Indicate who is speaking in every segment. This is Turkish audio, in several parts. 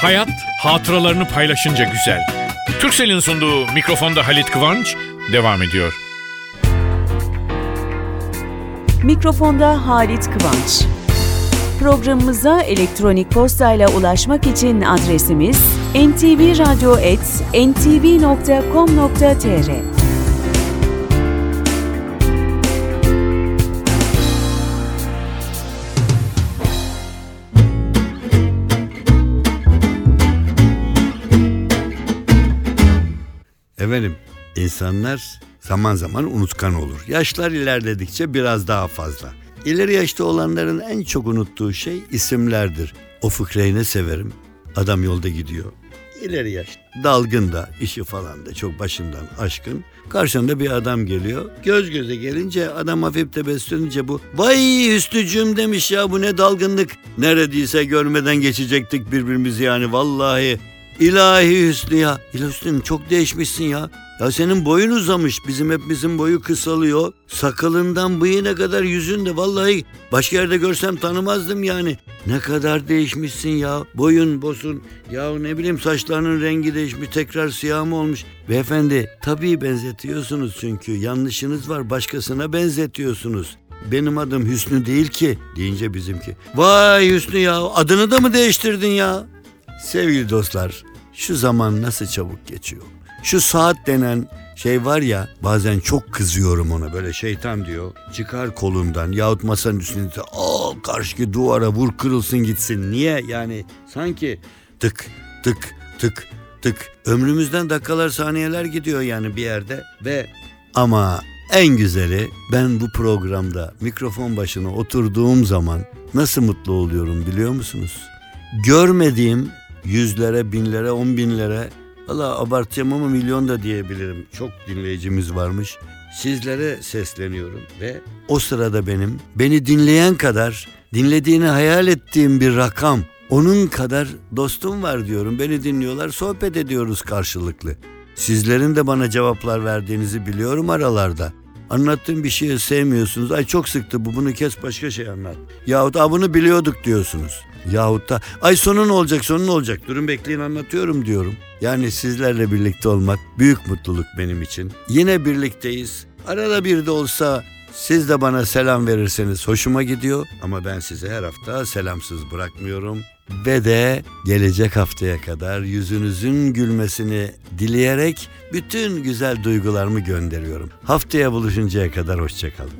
Speaker 1: Hayat hatıralarını paylaşınca güzel. Türksel'in sunduğu mikrofonda Halit Kıvanç devam ediyor.
Speaker 2: Mikrofonda Halit Kıvanç. Programımıza elektronik postayla ulaşmak için adresimiz ntvradio.ntv.com.tr
Speaker 3: Efendim insanlar zaman zaman unutkan olur. Yaşlar ilerledikçe biraz daha fazla. İleri yaşta olanların en çok unuttuğu şey isimlerdir. O fıkrayı ne severim. Adam yolda gidiyor. İleri yaş. Dalgın da, işi falan da çok başından aşkın. Karşında bir adam geliyor. Göz göze gelince adam hafif tebessümünce bu. Vay Hüsnücüm demiş ya bu ne dalgınlık. Neredeyse görmeden geçecektik birbirimizi yani vallahi. İlahi Hüsnü ya. İlahi Hüsnü çok değişmişsin ya. Ya senin boyun uzamış. Bizim hepimizin boyu kısalıyor. Sakalından bıyığına kadar yüzün de vallahi başka yerde görsem tanımazdım yani. Ne kadar değişmişsin ya. Boyun, bosun. Ya ne bileyim saçlarının rengi değişmiş. Tekrar siyah mı olmuş? Beyefendi tabii benzetiyorsunuz çünkü. Yanlışınız var. Başkasına benzetiyorsunuz. Benim adım Hüsnü değil ki deyince bizimki. Vay Hüsnü ya adını da mı değiştirdin ya? Sevgili dostlar şu zaman nasıl çabuk geçiyor. Şu saat denen şey var ya bazen çok kızıyorum ona böyle şeytan diyor. Çıkar kolundan yahut masanın üstünde al karşıki duvara vur kırılsın gitsin. Niye yani sanki tık tık tık tık ömrümüzden dakikalar saniyeler gidiyor yani bir yerde ve ama en güzeli ben bu programda mikrofon başına oturduğum zaman nasıl mutlu oluyorum biliyor musunuz? Görmediğim yüzlere, binlere, on binlere valla abartacağım ama milyon da diyebilirim. Çok dinleyicimiz varmış. Sizlere sesleniyorum ve o sırada benim beni dinleyen kadar dinlediğini hayal ettiğim bir rakam onun kadar dostum var diyorum. Beni dinliyorlar, sohbet ediyoruz karşılıklı. Sizlerin de bana cevaplar verdiğinizi biliyorum aralarda. Anlattığım bir şeyi sevmiyorsunuz. Ay çok sıktı bu bunu kes başka şey anlat. Yahut Aa, bunu biliyorduk diyorsunuz. Yahut da ay sonu ne olacak sonu ne olacak durun bekleyin anlatıyorum diyorum. Yani sizlerle birlikte olmak büyük mutluluk benim için. Yine birlikteyiz. Arada bir de olsa siz de bana selam verirseniz hoşuma gidiyor. Ama ben sizi her hafta selamsız bırakmıyorum. Ve de gelecek haftaya kadar yüzünüzün gülmesini dileyerek bütün güzel duygularımı gönderiyorum. Haftaya buluşuncaya kadar hoşçakalın.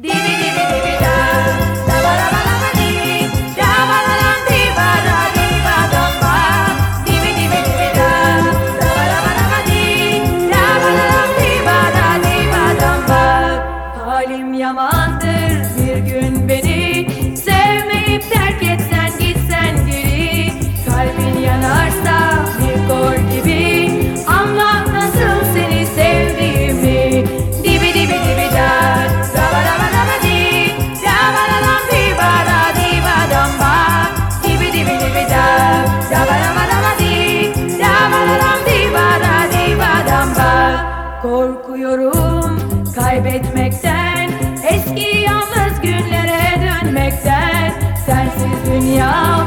Speaker 4: Halim yamandır bir gün beni sevmeyip terk etsen gitsen geri. Kalbin yanarsa bir kor gibi anla nasıl seni sevdiğimi. Dibi dibi dibi da, da ba da ba da ba di, da ba da dam di ba da di ba Sensiz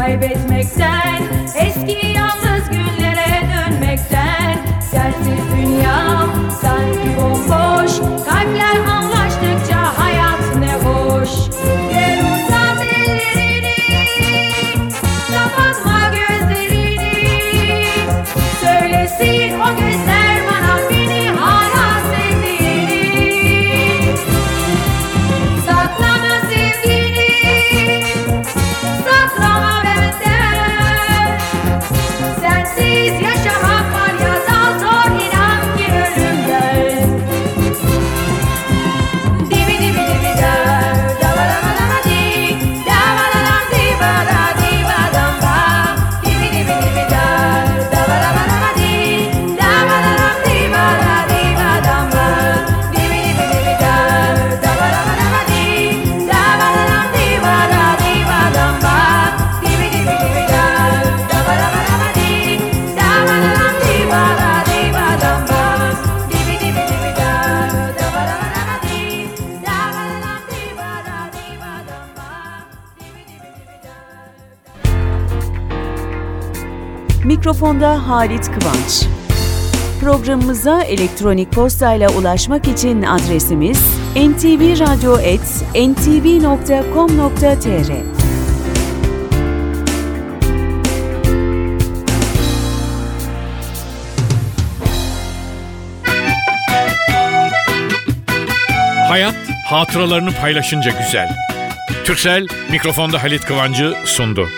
Speaker 4: kaybetmekten Eski yalnız günlere dönmekten. Sensiz dünya sanki bomboş Kalpler anlaştıkça hayat ne hoş.
Speaker 2: Mikrofonda Halit Kıvanç. Programımıza elektronik postayla ulaşmak için adresimiz ntvradio.ntv.com.tr
Speaker 1: Hayat hatıralarını paylaşınca güzel. Türksel mikrofonda Halit Kıvancı sundu.